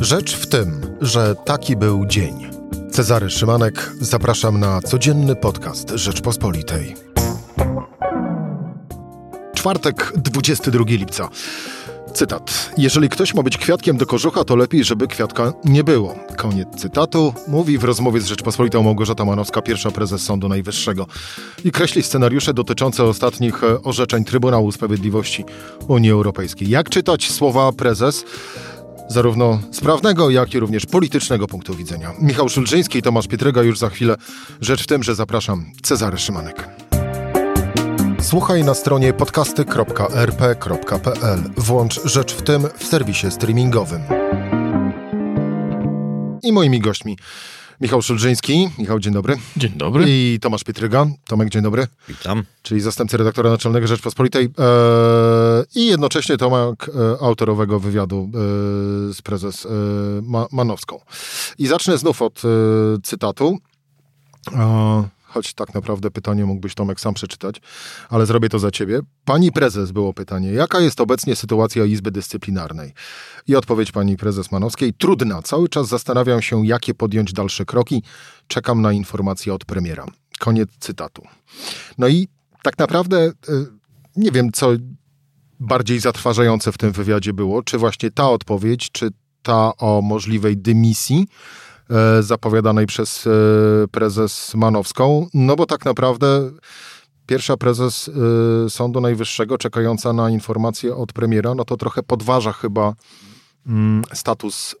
Rzecz w tym, że taki był dzień. Cezary Szymanek, zapraszam na codzienny podcast Rzeczpospolitej. Czwartek, 22 lipca. Cytat. Jeżeli ktoś ma być kwiatkiem do kożucha, to lepiej, żeby kwiatka nie było. Koniec cytatu. Mówi w rozmowie z Rzeczpospolitą Małgorzata Manowska, pierwsza prezes Sądu Najwyższego. I kreśli scenariusze dotyczące ostatnich e, orzeczeń Trybunału Sprawiedliwości Unii Europejskiej. Jak czytać słowa prezes? Zarówno z prawnego, jak i również politycznego punktu widzenia. Michał Szulżyński i Tomasz Pietryga już za chwilę. Rzecz w tym, że zapraszam Cezary Szymanek. Słuchaj na stronie podcasty.rp.pl. Włącz Rzecz w tym w serwisie streamingowym. I moimi gośćmi Michał Szulżyński. Michał, dzień dobry. Dzień dobry. I Tomaż Pietryga. Tomek, dzień dobry. Witam. Czyli zastępcy redaktora naczelnego Rzeczpospolitej eee, i jednocześnie Tomek, e, autorowego wywiadu e, z prezes e, Ma Manowską. I zacznę znów od e, cytatu. E, choć tak naprawdę pytanie mógłbyś Tomek sam przeczytać, ale zrobię to za ciebie. Pani prezes było pytanie, jaka jest obecnie sytuacja Izby Dyscyplinarnej? I odpowiedź pani prezes Manowskiej, trudna, cały czas zastanawiam się, jakie podjąć dalsze kroki, czekam na informacje od premiera. Koniec cytatu. No i tak naprawdę y, nie wiem, co bardziej zatrważające w tym wywiadzie było, czy właśnie ta odpowiedź, czy ta o możliwej dymisji, E, zapowiadanej przez e, prezes Manowską, no bo tak naprawdę pierwsza prezes e, Sądu Najwyższego czekająca na informacje od premiera, no to trochę podważa chyba mm, status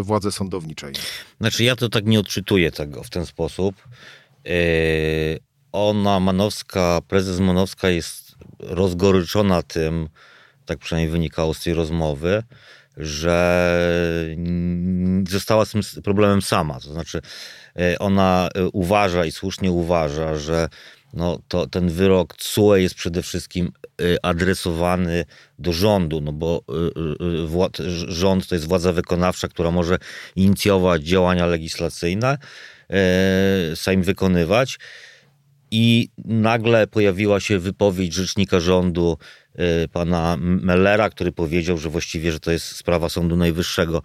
władzy sądowniczej. Znaczy ja to tak nie odczytuję tego w ten sposób. Ona, Manowska, prezes Manowska jest rozgoryczona tym, tak przynajmniej wynikało z tej rozmowy, że została z tym problemem sama. To znaczy, e, ona e, uważa i słusznie uważa, że no, to, ten wyrok CUE jest przede wszystkim e, adresowany do rządu, no bo rząd to jest władza wykonawcza, która może inicjować działania legislacyjne, sam wykonywać. I nagle pojawiła się wypowiedź rzecznika rządu pana Mellera, który powiedział, że właściwie, że to jest sprawa Sądu Najwyższego.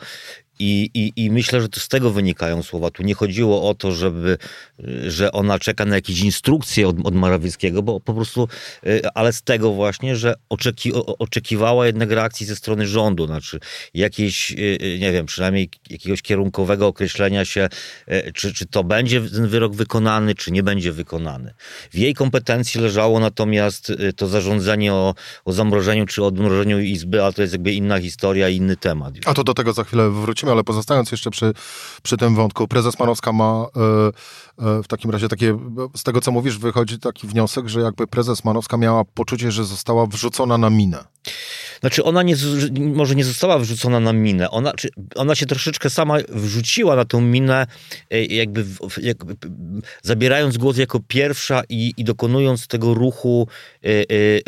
I, i, I myślę, że to z tego wynikają słowa. Tu nie chodziło o to, żeby, że ona czeka na jakieś instrukcje od, od Morawieckiego, bo po prostu, y, ale z tego właśnie, że oczeki, oczekiwała jednak reakcji ze strony rządu, znaczy jakiejś, y, nie wiem, przynajmniej jakiegoś kierunkowego określenia się, czy, czy to będzie ten wyrok wykonany, czy nie będzie wykonany. W jej kompetencji leżało natomiast to zarządzanie o, o zamrożeniu czy odmrożeniu Izby, a to jest jakby inna historia, inny temat. A to do tego za chwilę wrócimy, ale pozostając jeszcze przy, przy tym wątku, prezes Manowska ma e, e, w takim razie takie, z tego co mówisz, wychodzi taki wniosek, że jakby prezes Manowska miała poczucie, że została wrzucona na minę. Znaczy ona nie, może nie została wrzucona na minę, ona, czy, ona się troszeczkę sama wrzuciła na tą minę, e, jakby, jakby zabierając głos jako pierwsza i, i dokonując tego ruchu e,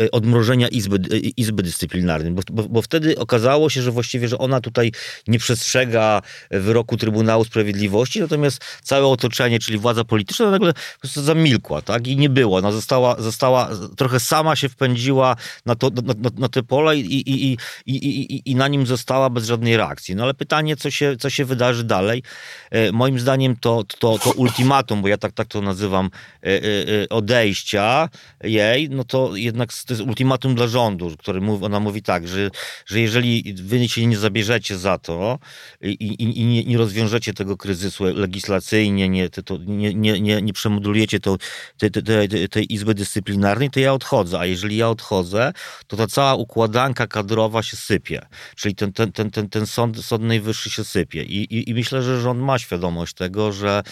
e, odmrożenia Izby, Izby Dyscyplinarnej, bo, bo, bo, wtedy okazało się, że właściwie, że ona tutaj nie przestrzega wyroku Trybunału Sprawiedliwości, natomiast całe otoczenie, czyli władza polityczna, nagle po prostu zamilkła, tak? I nie było. Ona została, została trochę sama się wpędziła na, to, na, na, na te pola i, i, i, i, i, i na nim została bez żadnej reakcji. No ale pytanie, co się, co się wydarzy dalej? E, moim zdaniem to, to, to ultimatum, bo ja tak, tak to nazywam, e, e, odejścia jej, no to jednak to jest ultimatum dla rządu, który mówi, ona mówi tak, że, że jeżeli wy się nie zabierzecie za to i, i, i nie, nie rozwiążecie tego kryzysu legislacyjnie, nie, to, nie, nie, nie, nie przemodulujecie to, te, te, te, tej Izby Dyscyplinarnej, to ja odchodzę. A jeżeli ja odchodzę, to ta cała układanka kadrowa się sypie. Czyli ten, ten, ten, ten, ten sąd, sąd najwyższy się sypie. I, i, I myślę, że rząd ma świadomość tego, że,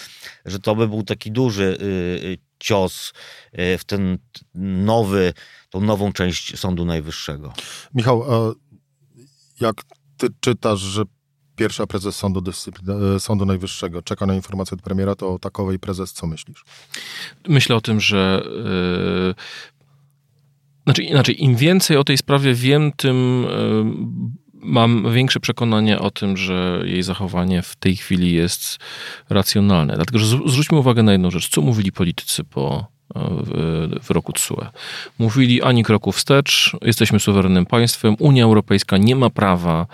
że to by był taki duży y, y cios y, w ten nowy, tą nową część Sądu Najwyższego. Michał, jak ty czytasz, że pierwsza prezes Sądu, y, Sądu Najwyższego czeka na informację od premiera, to o takowej prezes co myślisz? Myślę o tym, że yy znaczy, inaczej, im więcej o tej sprawie wiem, tym mam większe przekonanie o tym, że jej zachowanie w tej chwili jest racjonalne. Dlatego, że zwróćmy uwagę na jedną rzecz. Co mówili politycy po w roku TSUE. Mówili ani kroku wstecz, jesteśmy suwerennym państwem, Unia Europejska nie ma prawa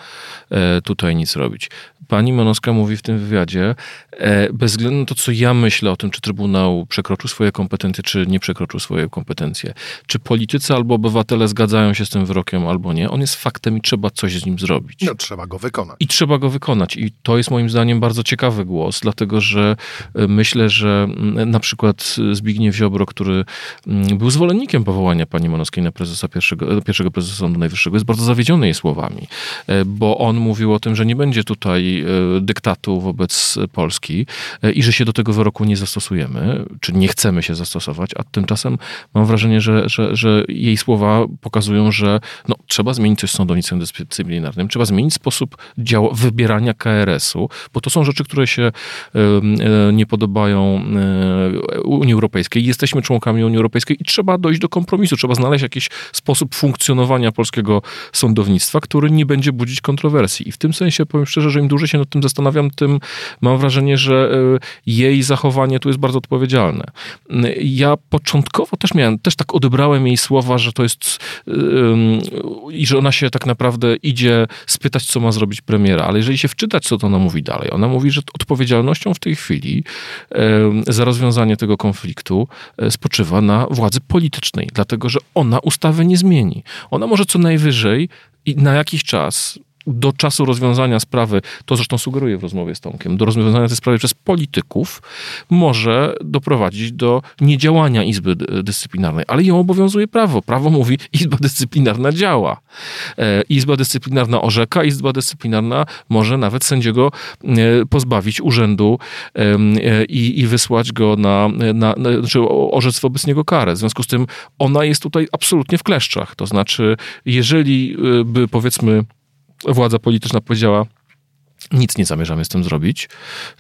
tutaj nic robić pani Monoska mówi w tym wywiadzie, e, bez względu na to, co ja myślę o tym, czy Trybunał przekroczył swoje kompetencje, czy nie przekroczył swoje kompetencje, czy politycy albo obywatele zgadzają się z tym wyrokiem, albo nie, on jest faktem i trzeba coś z nim zrobić. No, trzeba go wykonać. I trzeba go wykonać. I to jest moim zdaniem bardzo ciekawy głos, dlatego że e, myślę, że mm, na przykład Zbigniew Ziobro, który mm, był zwolennikiem powołania pani Monowskiej na prezesa pierwszego, pierwszego prezesa Sądu Najwyższego, jest bardzo zawiedziony jej słowami, e, bo on mówił o tym, że nie będzie tutaj E, dyktatu wobec Polski e, i że się do tego wyroku nie zastosujemy, czy nie chcemy się zastosować, a tymczasem mam wrażenie, że, że, że jej słowa pokazują, że no, trzeba zmienić coś z sądownictwem dyscyplinarnym, trzeba zmienić sposób działa, wybierania KRS-u, bo to są rzeczy, które się e, nie podobają Unii Europejskiej. Jesteśmy członkami Unii Europejskiej i trzeba dojść do kompromisu, trzeba znaleźć jakiś sposób funkcjonowania polskiego sądownictwa, który nie będzie budzić kontrowersji. I w tym sensie powiem szczerze, że im dłużej się nad tym zastanawiam, tym mam wrażenie, że e, jej zachowanie tu jest bardzo odpowiedzialne. Ja początkowo też miałem, też tak odebrałem jej słowa, że to jest i że ona się tak naprawdę idzie spytać, co ma zrobić premiera, ale jeżeli się wczytać, co to ona mówi dalej, ona mówi, że odpowiedzialnością w tej chwili za rozwiązanie tego konfliktu e, spoczywa na władzy politycznej, dlatego że ona ustawy nie zmieni. Ona może co najwyżej i na jakiś czas do czasu rozwiązania sprawy, to zresztą sugeruję w rozmowie z Tomkiem, do rozwiązania tej sprawy przez polityków może doprowadzić do niedziałania Izby Dyscyplinarnej, ale ją obowiązuje prawo. Prawo mówi, Izba Dyscyplinarna działa. E, Izba Dyscyplinarna orzeka, Izba Dyscyplinarna może nawet sędziego e, pozbawić urzędu e, i, i wysłać go na, na, na znaczy orzec wobec niego karę. W związku z tym ona jest tutaj absolutnie w kleszczach. To znaczy, jeżeli by powiedzmy władza polityczna powiedziała, nic nie zamierzamy z tym zrobić,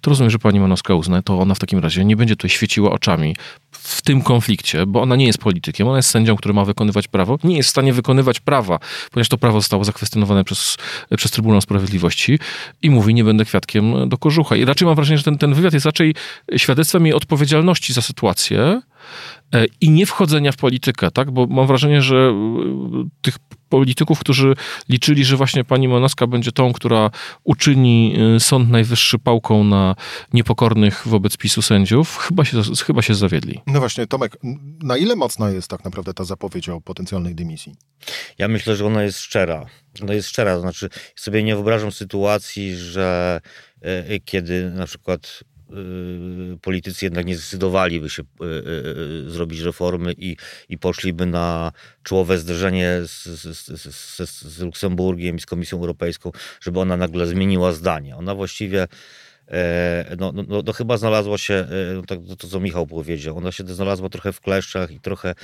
to rozumiem, że pani Manowska uzna, to ona w takim razie nie będzie tutaj świeciła oczami w tym konflikcie, bo ona nie jest politykiem, ona jest sędzią, który ma wykonywać prawo, nie jest w stanie wykonywać prawa, ponieważ to prawo zostało zakwestionowane przez, przez Trybunał Sprawiedliwości i mówi, nie będę kwiatkiem do kożucha. I raczej mam wrażenie, że ten, ten wywiad jest raczej świadectwem jej odpowiedzialności za sytuację, E, i nie wchodzenia w politykę, tak? Bo mam wrażenie, że e, tych polityków, którzy liczyli, że właśnie pani Monaska będzie tą, która uczyni e, Sąd Najwyższy pałką na niepokornych wobec PiSu sędziów, chyba się, chyba się zawiedli. No właśnie, Tomek, na ile mocna jest tak naprawdę ta zapowiedź o potencjalnej dymisji? Ja myślę, że ona jest szczera. Ona jest szczera, to znaczy sobie nie wyobrażam sytuacji, że kiedy na przykład Y, politycy jednak nie zdecydowaliby się y, y, zrobić reformy i, i poszliby na czołowe zderzenie z, z, z, z Luksemburgiem i z Komisją Europejską, żeby ona nagle zmieniła zdanie. Ona właściwie no, no, no, chyba znalazła się, e, no, tak, to, to co Michał powiedział, ona się znalazła trochę w kleszczach i trochę e,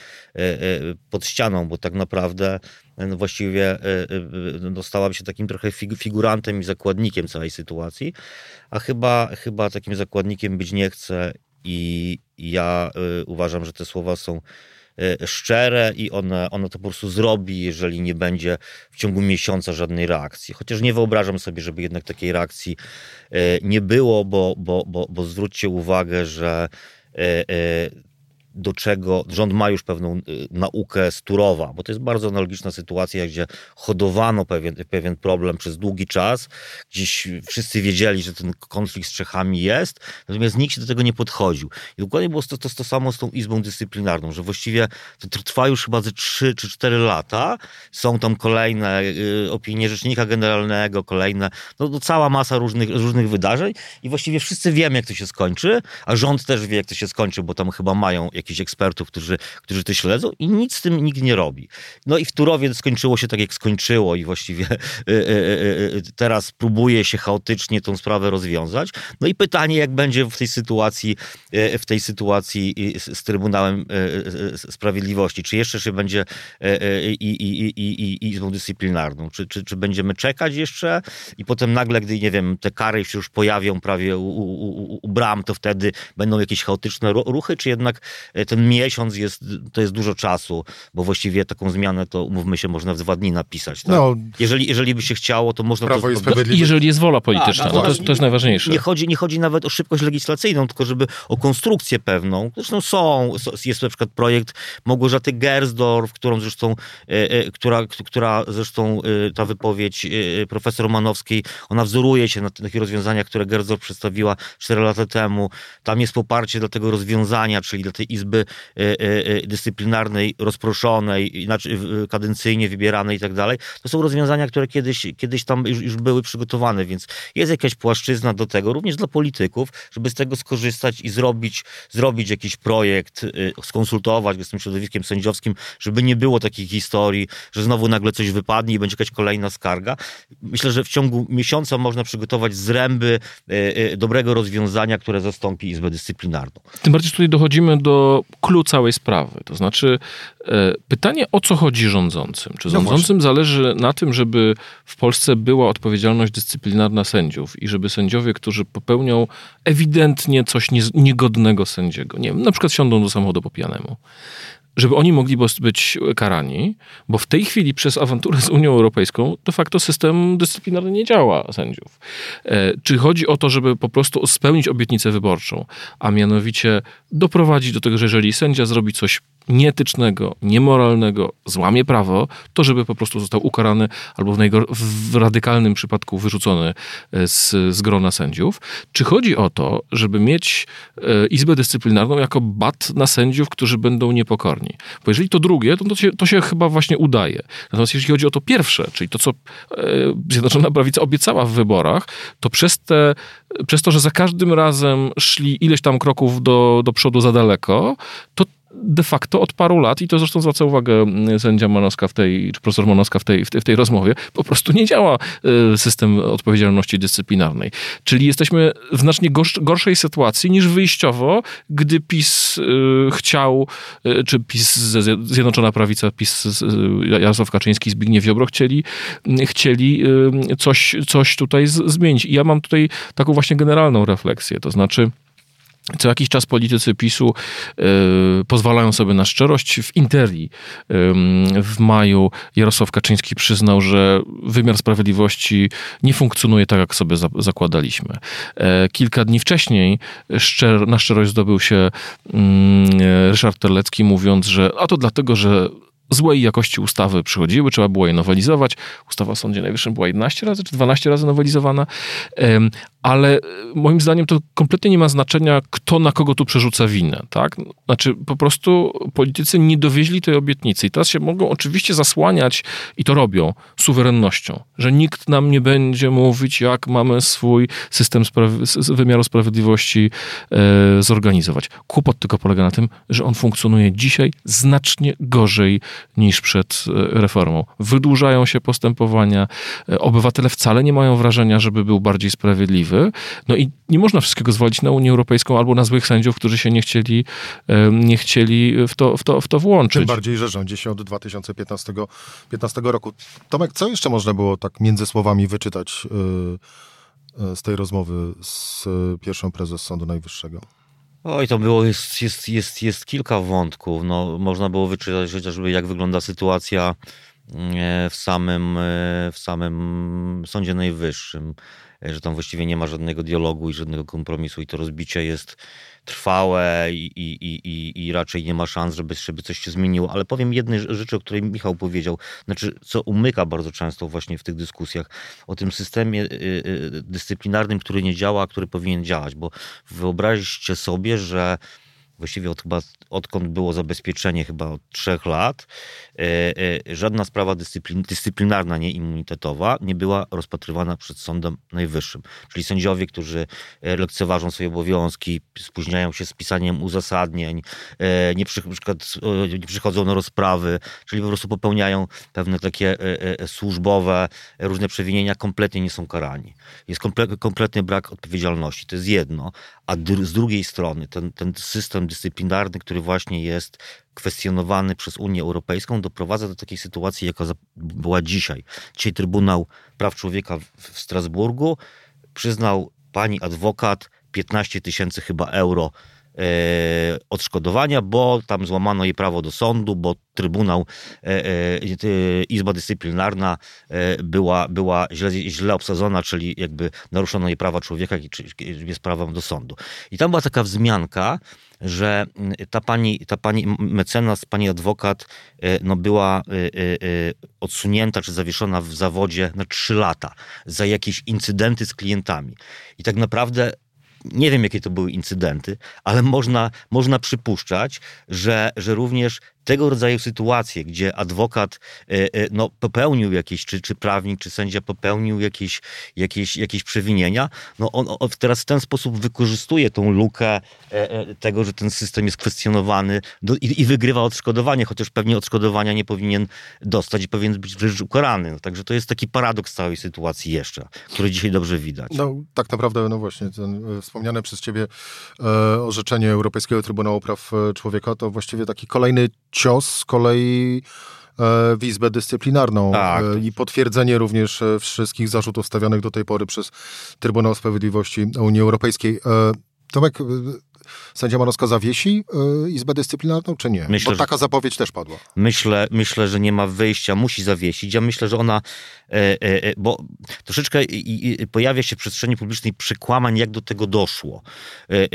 pod ścianą, bo tak naprawdę no, właściwie no, się takim trochę figurantem i zakładnikiem całej sytuacji, a chyba, chyba takim zakładnikiem być nie chce i ja uważam, że te słowa są E, szczere i ona, ona to po prostu zrobi, jeżeli nie będzie w ciągu miesiąca żadnej reakcji. Chociaż nie wyobrażam sobie, żeby jednak takiej reakcji e, nie było, bo, bo, bo, bo zwróćcie uwagę, że e, do czego rząd ma już pewną y, naukę z bo to jest bardzo analogiczna sytuacja, gdzie hodowano pewien, pewien problem przez długi czas. Gdzieś wszyscy wiedzieli, że ten konflikt z Czechami jest, natomiast nikt się do tego nie podchodził. I dokładnie było to, to, to samo z tą Izbą Dyscyplinarną, że właściwie to trwa już chyba ze 3 czy 4 lata. Są tam kolejne y, opinie Rzecznika Generalnego, kolejne, no, no cała masa różnych, różnych wydarzeń i właściwie wszyscy wiemy, jak to się skończy, a rząd też wie, jak to się skończy, bo tam chyba mają jakichś ekspertów, którzy, którzy to śledzą i nic z tym nikt nie robi. No i w Turowie skończyło się tak, jak skończyło i właściwie y, y, y, teraz próbuje się chaotycznie tą sprawę rozwiązać. No i pytanie, jak będzie w tej sytuacji, w tej sytuacji z Trybunałem Sprawiedliwości. Czy jeszcze się będzie i, i, i, i Izbą Dyscyplinarną? Czy, czy, czy będziemy czekać jeszcze i potem nagle, gdy, nie wiem, te kary się już pojawią prawie u, u, u, bram, to wtedy będą jakieś chaotyczne ruchy, czy jednak e, ten miesiąc jest, to jest dużo czasu, bo właściwie taką zmianę to, umówmy się, można w dwa dni napisać. Tak? No, Jeżeli, jeżeli by się chciało, to można Prawo to... i to- Sprawiedliwość. Jeżeli jest wola polityczna, Tak, no to, tak. jest- to jest najważniejsze. Nie chodzi, nie chodzi nawet o szybkość legislacyjną, tylko żeby o konstrukcję pewną. Zresztą są, jest na przykład projekt Małgorzaty Gersdorf, którą zresztą, e, e, która, która zresztą e, ta wypowiedź e, profesor Romanowskiej, ona wzoruje się na tych rozwiązaniach, które Gersdorf przedstawiła 4 lata temu. Tam jest poparcie dla tego rozwiązania, czyli dla tej izby e, e, e, dyscyplinarnej, rozproszonej, inaczej kadencyjnie wybieranej i tak dalej. To są rozwiązania, które kiedyś, kiedyś tam już, już były przygotowane, więc jest jakaś płaszczyzna do tego, również dla polityków, żeby z tego skorzystać i zrobić, zrobić jakiś projekt, skonsultować z tym środowiskiem sędziowskim, żeby nie było takiej historii, że znowu nagle coś wypadnie i będzie jakaś kolejna skarga. Myślę, że w ciągu miesiąca można przygotować zręby dobrego rozwiązania, które zastąpi Izbę Dyscyplinarną. Tym bardziej że tutaj dochodzimy do clue całej sprawy. To znaczy e, pytanie, o co chodzi rządzącym? Czy No rządzącym zależy na tym, żeby w Polsce była odpowiedzialność dyscyplinarna sędziów i żeby sędziowie, którzy popełnią ewidentnie coś nie, niegodnego sędziego, nie wiem, na przykład siądą do samochodu po pijanemu, żeby oni mogli być karani, bo w tej chwili przez awanturę z Unią Europejską de facto system dyscyplinarny nie działa sędziów. E, Czy chodzi o to, żeby po prostu spełnić obietnicę wyborczą, a mianowicie doprowadzić do tego, że jeżeli sędzia zrobi coś nieetycznego, niemoralnego, złamie prawo, to żeby po prostu został ukarany albo w, najgor- w radykalnym przypadku wyrzucony e, z, z grona sędziów. Czy chodzi o to, żeby mieć e, Izbę Dyscyplinarną jako bat na sędziów, którzy będą niepokorni? Bo jeżeli to drugie, to, to, się, to się chyba właśnie udaje. Natomiast jeśli chodzi o to pierwsze, czyli to, co e, Zjednoczona Prawica obiecała w wyborach, to przez, te, przez to, że za każdym razem szli ileś tam kroków do, do przodu za daleko, to de facto od paru lat, i to zresztą zwraca uwagę sędzia Manowska w tej, czy profesor Manowska w tej, w tej, w tej rozmowie, po prostu nie działa y, system odpowiedzialności dyscyplinarnej. Czyli jesteśmy w znacznie gorsz, gorszej sytuacji niż wyjściowo, gdy PiS y, chciał, y, czy PiS, Zjednoczona Prawica, PiS, Jarosław Kaczyński, Zbigniew Ziobro chcieli, chcieli coś, coś tutaj zmienić. I ja mam tutaj taką właśnie generalną refleksję, to znaczy co jakiś czas politycy PiSu y, pozwalają sobie na szczerość. W Interii ym, w maju Jarosław Kaczyński przyznał, że wymiar sprawiedliwości nie funkcjonuje tak, jak sobie za, zakładaliśmy. E, kilka dni wcześniej szczer, na szczerość zdobył się ym, Ryszard Terlecki, mówiąc, że a to dlatego, że złej jakości ustawy przychodziły, trzeba było je nowelizować. Ustawa o Sądzie Najwyższym była 11 razy czy 12 razy nowelizowana, ale e, moim zdaniem to kompletnie nie ma znaczenia, kto na kogo tu przerzuca winę, tak? Znaczy po prostu politycy nie dowieźli tej obietnicy i teraz się mogą oczywiście zasłaniać i to robią suwerennością, że nikt nam nie będzie mówić, jak mamy swój system wymiaru sprawiedliwości e, zorganizować. Kłopot tylko polega na tym, że on funkcjonuje dzisiaj znacznie gorzej niż przed e, reformą. Wydłużają się postępowania, e, obywatele wcale nie mają wrażenia, żeby był bardziej sprawiedliwy. No i nie można wszystkiego zwalić na Unię Europejską albo na złych sędziów, którzy się nie chcieli, nie chcieli w to, w to, w to włączyć. Tym bardziej, że rządzi się od 2015 15 roku. Tomek, co jeszcze można było tak między słowami wyczytać y, y, z tej rozmowy z pierwszą prezes Sądu Najwyższego? Oj, to było, jest, jest, jest, jest kilka wątków. No, można było wyczytać chociażby, jak wygląda sytuacja e, w samym, e, w samym Sądzie Najwyższym, że tam właściwie nie ma żadnego dialogu i żadnego kompromisu i to rozbicie jest trwałe i, i, i, i, i raczej nie ma szans, żeby, żeby coś się zmieniło. Ale powiem jednej rzeczy, o której Michał powiedział, znaczy, co umyka bardzo często właśnie w tych dyskusjach o tym systemie y, y, dyscyplinarnym, który nie działa, a który powinien działać, bo wyobraźcie sobie, że właściwie od, chyba odkąd było zabezpieczenie, chyba od trzech lat, e, e, żadna sprawa dyscyplin, dyscyplinarna, nie immunitetowa, nie była rozpatrywana przed Sądem Najwyższym. Czyli sędziowie, którzy e, lekceważą swoje obowiązki, spóźniają się z pisaniem uzasadnień, e, nie, przy, przykład, e, nie przychodzą na rozprawy, czyli po prostu popełniają pewne takie e, służbowe, różne przewinienia, kompletnie nie są karani. Jest komple, kompletny brak odpowiedzialności. To jest jedno. A dr- z drugiej strony ten, ten system dyscyplinarny, który właśnie jest kwestionowany przez Unię Europejską, doprowadza do takiej sytuacji, jaka była dzisiaj. Dzisiaj Trybunał Praw Człowieka w Strasburgu przyznał pani adwokat 15 tysięcy chyba euro odszkodowania, bo tam złamano jej prawo do sądu, bo Trybunał, Izba Dyscyplinarna była, była źle, źle obsadzona, czyli jakby naruszono jej prawa człowieka, jest prawem do sądu. I tam była taka wzmianka, że mm, ta pani, ta pani mecenas, pani adwokat e, no była e, e, odsunięta czy zawieszona w zawodzie na trzy lata za jakieś incydenty z klientami. I tak naprawdę nie wiem, jakie to były incydenty, ale można, można przypuszczać, że, że również tego rodzaju sytuacje, gdzie adwokat e, e, no, popełnił jakieś, czy, czy prawnik, czy sędzia popełnił jakieś, jakieś, jakieś przewinienia, no on, on teraz w ten sposób wykorzystuje tą lukę e, tego, że ten system jest kwestionowany do, i, i, wygrywa odszkodowanie, chociaż pewnie odszkodowania nie powinien dostać i powinien być wręcz ukarany. No, także to jest taki paradoks całej sytuacji jeszcze, który dzisiaj dobrze widać. No tak naprawdę, no właśnie, ten wspomniane przez ciebie e, orzeczenie Europejskiego Trybunału Praw Człowieka to właściwie taki kolejny cios z kolei e, w Izbę Dyscyplinarną tak. E, i potwierdzenie również e, wszystkich zarzutów stawianych do tej pory przez Trybunał Sprawiedliwości Unii Europejskiej. Tomek, sędzia Manowska zawiesi Izbę Dyscyplinarną, czy nie? Myślę, Bo taka zapowiedź też padła. Myślę, myślę, że nie ma wyjścia, musi zawiesić. Ja myślę, że ona, bo troszeczkę pojawia się w przestrzeni publicznej przekłamań, jak do tego doszło.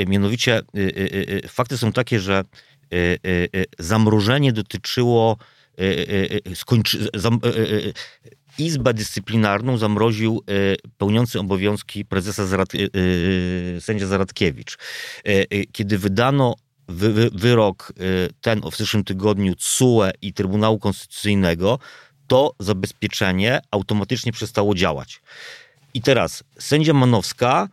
Mianowicie fakty są takie, że zamrożenie dotyczyło skończy, zam, Izbę Dyscyplinarną zamroził pełniący obowiązki prezesa Zarad, sędzia Zaradkiewicz. Kiedy wydano wy, wyrok ten w zeszłym tygodniu CUE i Trybunału Konstytucyjnego, to zabezpieczenie automatycznie przestało działać. I teraz sędzia Manowska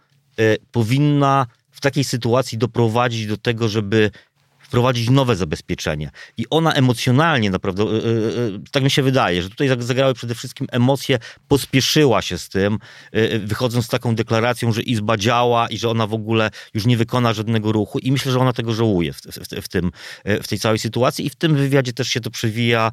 powinna w takiej sytuacji doprowadzić do tego, żeby wprowadzić nowe zabezpieczenie. I ona emocjonalnie naprawdę, yy, yy, tak mi się wydaje, że tutaj zagrały przede wszystkim emocje, pospieszyła się z tym, wychodząc z taką deklaracją, że Izba działa i że ona w ogóle już nie wykona żadnego ruchu. I myślę, że ona tego żałuje w, w, w, tym, w tej całej sytuacji. I w tym wywiadzie też się to przewija,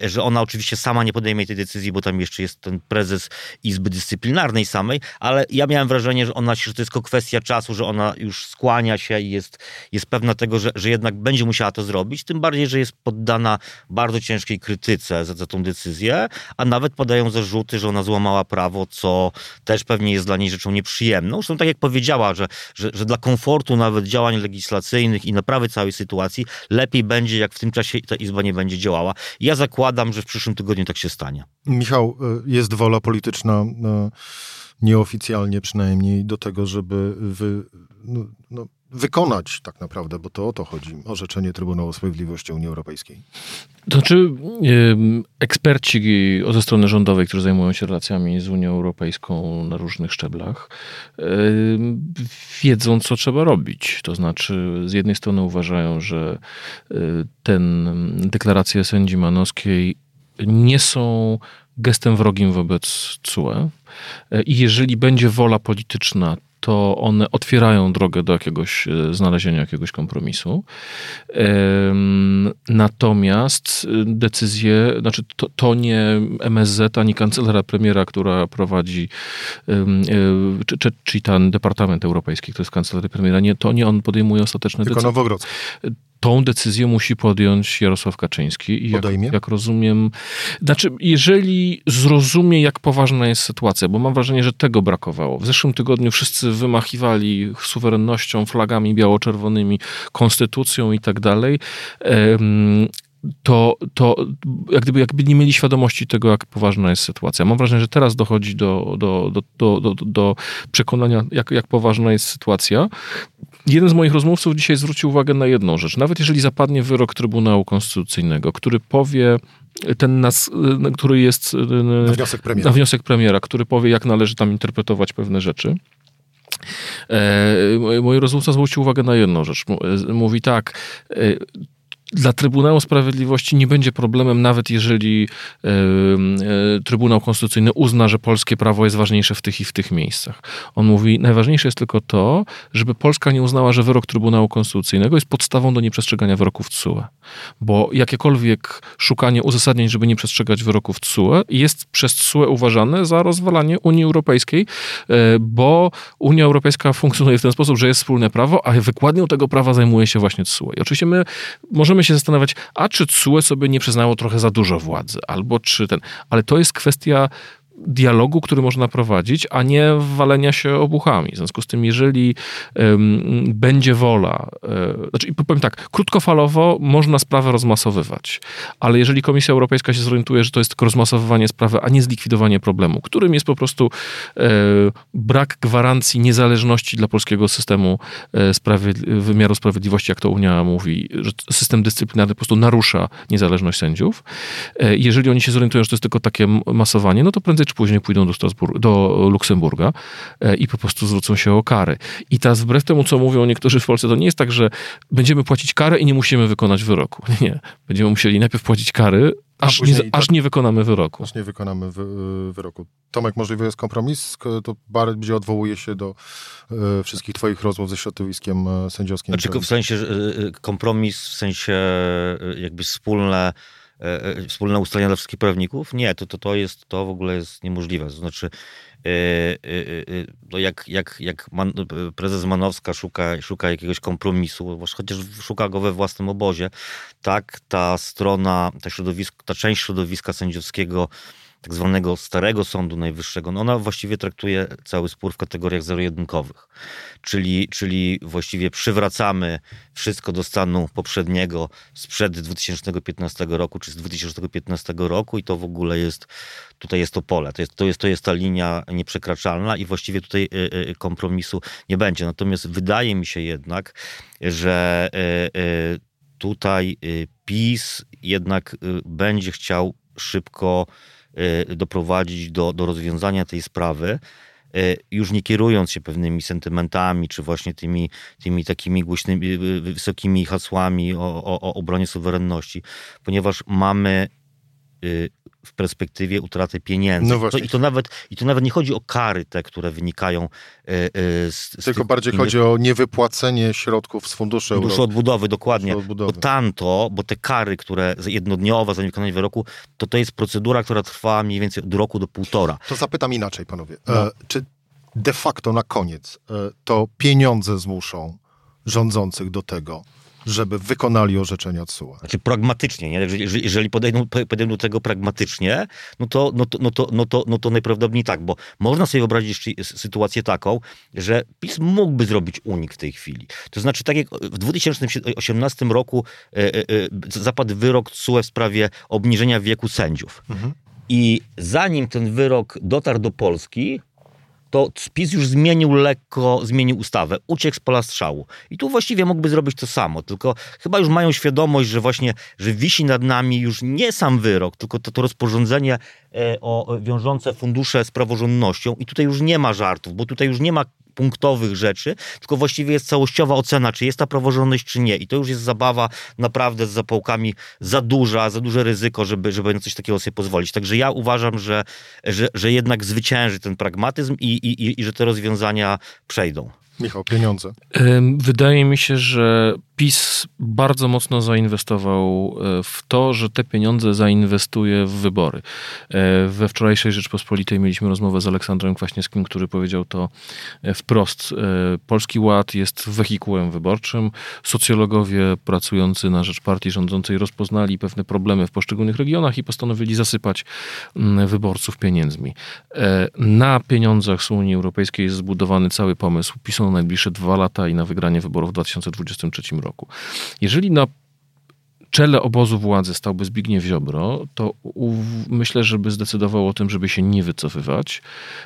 że ona oczywiście sama nie podejmie tej decyzji, bo tam jeszcze jest ten prezes Izby Dyscyplinarnej samej, ale ja miałem wrażenie, że ona, że to jest tylko kwestia czasu, że ona już skłania się i jest, jest pewna tego, że, że jednak będzie musiała to zrobić, tym bardziej, że jest poddana bardzo ciężkiej krytyce za, za tą decyzję, a nawet padają zarzuty, że ona złamała prawo, co też pewnie jest dla niej rzeczą nieprzyjemną. Zresztą tak jak powiedziała, że, że, że dla komfortu nawet działań legislacyjnych i naprawy całej sytuacji lepiej będzie, jak w tym czasie ta Izba nie będzie działała. Ja zakładam, że w przyszłym tygodniu tak się stanie. Michał, y, jest wola polityczna y, nieoficjalnie przynajmniej do tego, żeby wy, no, no wykonać tak naprawdę, bo to o to chodzi, orzeczenie Trybunału Sprawiedliwości Unii Europejskiej. To znaczy eksperci ze strony rządowej, którzy zajmują się relacjami z Unią Europejską na różnych szczeblach, wiedzą, co trzeba robić. To znaczy, z jednej strony uważają, że y, ten deklaracje sędzi Manowskiej nie są gestem wrogim wobec CUE. I jeżeli będzie wola polityczna, to one otwierają drogę do jakiegoś e, znalezienia jakiegoś kompromisu. Natomiast e, decyzje, znaczy to, to nie MSZ ani kancelaria premiera, która prowadzi, e, czy, czyli ten Departament Europejski, to jest kancelaria premiera, nie, to nie on podejmuje ostateczne Tylko decyzje tą decyzję musi podjąć Jarosław Kaczyński. I jak, jak, rozumiem, znaczy, jeżeli zrozumie, jak poważna jest sytuacja, bo mam wrażenie, że tego brakowało. W zeszłym tygodniu wszyscy wymachiwali suwerennością, flagami biało-czerwonymi, konstytucją i tak dalej to, to jak gdyby, jakby nie mieli świadomości tego, jak poważna jest sytuacja. Mam wrażenie, że teraz dochodzi do, do, do, do, do, przekonania, jak, jak poważna jest sytuacja. Jeden z moich rozmówców dzisiaj zwrócił uwagę na jedną rzecz. Nawet jeżeli zapadnie wyrok Trybunału Konstytucyjnego, który powie, ten nas, który jest na wniosek premiera, na wniosek premiera który powie, jak należy tam interpretować pewne rzeczy, E, mój rozmówca zwrócił uwagę na jedną rzecz. Mówi tak, dla Trybunału Sprawiedliwości nie będzie problemem, nawet jeżeli e, e, Trybunał Konstytucyjny uzna, że polskie prawo jest ważniejsze w tych i w tych miejscach. On mówi, najważniejsze jest tylko to, żeby Polska nie uznała, że wyrok Trybunału Konstytucyjnego jest podstawą do nieprzestrzegania wyroków TSUE. Bo jakiekolwiek szukanie uzasadnień, żeby nie przestrzegać wyroków TSUE jest przez TSUE uważane za rozwalanie Unii Europejskiej, e, bo Unia Europejska funkcjonuje w ten sposób, że jest wspólne prawo, a wykładnią tego prawa zajmuje się właśnie TSUE. I oczywiście my możemy się zastanawiać, a czy CUE sobie nie przyznało trochę za dużo władzy, albo czy ten, ale to jest kwestia dialogu, który można prowadzić, a nie walenia się obuchami. W związku z tym, jeżeli um, będzie wola, e, znaczy powiem tak, krótkofalowo można sprawę rozmasowywać, ale jeżeli Komisja Europejska się zorientuje, że to jest tylko rozmasowywanie sprawy, a nie zlikwidowanie problemu, którym jest po prostu e, brak gwarancji niezależności dla polskiego systemu e, sprawiedli wymiaru sprawiedliwości, jak to Unia mówi, że system dyscyplinarny po prostu narusza niezależność sędziów. Jeżeli oni się zorientują, że to jest tylko takie masowanie, no to prędzej czy później pójdą do, Strasbur- do Luksemburga e, i po prostu zwrócą się o kary. I teraz wbrew temu, co mówią niektórzy w Polsce, to nie jest tak, że będziemy płacić karę i nie musimy wykonać wyroku. Nie. Będziemy musieli najpierw płacić kary, aż nie, aż nie wykonamy wyroku. Aż nie wykonamy wy, y, wyroku. Tomek, możliwy jest kompromis? To będzie odwołuje się do y, wszystkich twoich rozmów ze środowiskiem y, sędziowskim. Znaczy w sensie kompromis, w sensie jakby wspólne wspólne ustalenia dla wszystkich prawników? Nie, to, to, to, jest, to w ogóle jest niemożliwe. To znaczy, to jak, jak, jak Man, prezes Manowska szuka, szuka jakiegoś kompromisu, chociaż szuka go we własnym obozie, tak ta strona, ta, środowisko, ta część środowiska sędziowskiego tak zwanego starego Sądu Najwyższego, no ona właściwie traktuje cały spór w kategoriach zero-jedynkowych. Czyli, czyli właściwie przywracamy wszystko do stanu poprzedniego sprzed 2015 roku, czy z 2015 roku i to w ogóle jest, tutaj jest to pole, to jest, to jest, to jest ta linia nieprzekraczalna i właściwie tutaj y, y, kompromisu nie będzie. Natomiast wydaje mi się jednak, że y, tutaj PiS jednak będzie chciał szybko Y, doprowadzić do, do rozwiązania tej sprawy, y, już nie kierując się pewnymi sentymentami, czy właśnie tymi, tymi takimi głośnymi, y, wysokimi hasłami o, o, o obronie suwerenności, ponieważ mamy w perspektywie utraty pieniędzy. No to, I, to nawet, I to nawet nie chodzi o kary te, które wynikają e, e, z, z Tylko bardziej innych... chodzi o niewypłacenie środków z funduszy Funduszu odbudowy, dokładnie. Odbudowy. Bo tanto, bo te kary, które jednodniowe za niewykonanie wyroku, to to jest procedura, która trwa mniej więcej od roku do półtora. To zapytam inaczej, panowie. No. E, czy de facto na koniec e, to pieniądze zmuszą rządzących do tego, żeby wykonali orzeczenia TSUE. Znaczy pragmatycznie, nie? Jeżeli, jeżeli podejdą, podejdą tego pragmatycznie, no to, no, to, no, to, no, to, no to najprawdopodobniej tak, bo można sobie wyobrazić sytuację taką, że PiS mógłby zrobić unik w tej chwili. To znaczy, tak jak w 2018 roku e, e, e, zapadł wyrok TSUE w sprawie obniżenia wieku sędziów. Mhm. I zanim ten wyrok dotarł do Polski, to PiS już zmienił lekko, zmienił ustawę, uciekł z pola strzału. I tu właściwie mógłby zrobić to samo, tylko chyba już mają świadomość, że właśnie, że wisi nad nami już nie sam wyrok, tylko to, to rozporządzenie e, o, wiążące fundusze z praworządnością i tutaj już nie ma żartów, bo tutaj już nie ma punktowych rzeczy, tylko właściwie jest całościowa ocena, czy jest ta praworządność, czy nie. I to już jest zabawa naprawdę z zapałkami za duża, za duże ryzyko, żeby, żeby na coś takiego sobie pozwolić. Także ja uważam, że, że, że jednak zwycięży ten pragmatyzm i, i, i że te rozwiązania przejdą. Michał, pieniądze. Wydaje mi się, że PiS bardzo mocno zainwestował e, w to, że te pieniądze zainwestuje w wybory. E, we wczorajszej Rzeczpospolitej mieliśmy rozmowę z Aleksandrem Kwaśniewskim, który powiedział to e, wprost. Polski Ład jest wehikułem wyborczym. Socjologowie pracujący na rzecz partii rządzącej rozpoznali pewne problemy w poszczególnych regionach i postanowili zasypać wyborców pieniędzmi. Na pieniądzach z Unii Europejskiej jest zbudowany cały pomysł PiSu na najbliższe dwa lata i na wygranie wyborów w 2023 roku. Jeżeli na czele obozu władzy stałby Zbigniew Ziobro, to myślę, żeby zdecydował o tym, żeby się nie wycofywać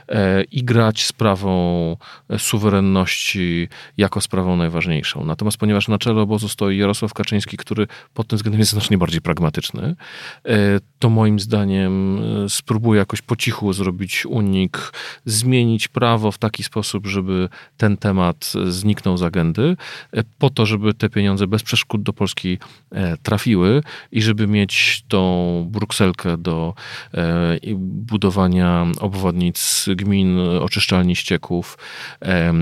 e, i grać sprawą suwerenności jako sprawą najważniejszą. Natomiast ponieważ na czele obozu stoi Jarosław Kaczyński, który pod tym względem jest znacznie bardziej pragmatyczny, e, to moim zdaniem e, spróbuje jakoś po cichu zrobić unik, zmienić prawo w taki sposób, żeby ten temat zniknął z agendy, po to, żeby te pieniądze bez przeszkód do Polski trafiły trafiły i żeby mieć tą brukselkę do e, budowania obwodnic gmin, oczyszczalni ścieków, e,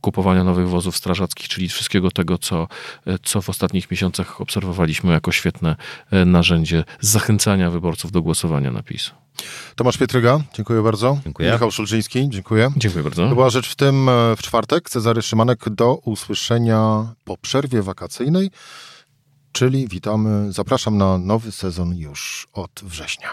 kupowania nowych wozów strażackich, czyli wszystkiego tego, co, co w ostatnich miesiącach obserwowaliśmy jako świetne e, narzędzie zachęcania wyborców do głosowania na PiS. Tomasz Pietryga, dziękuję bardzo. Dziękuję. Michał Szulżyński, dziękuję. Dziękuję bardzo. To była rzecz w tym e, w czwartek. Cezary Szymanek do usłyszenia po przerwie wakacyjnej, czyli witamy, zapraszam na nowy sezon już od września.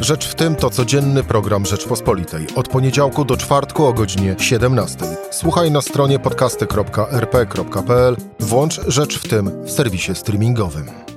Rzecz w tym to codzienny program Rzeczpospolitej. Od poniedziałku do czwartku o godzinie 17. Słuchaj na stronie podcasty.rp.pl. Włącz Rzecz w tym w serwisie streamingowym.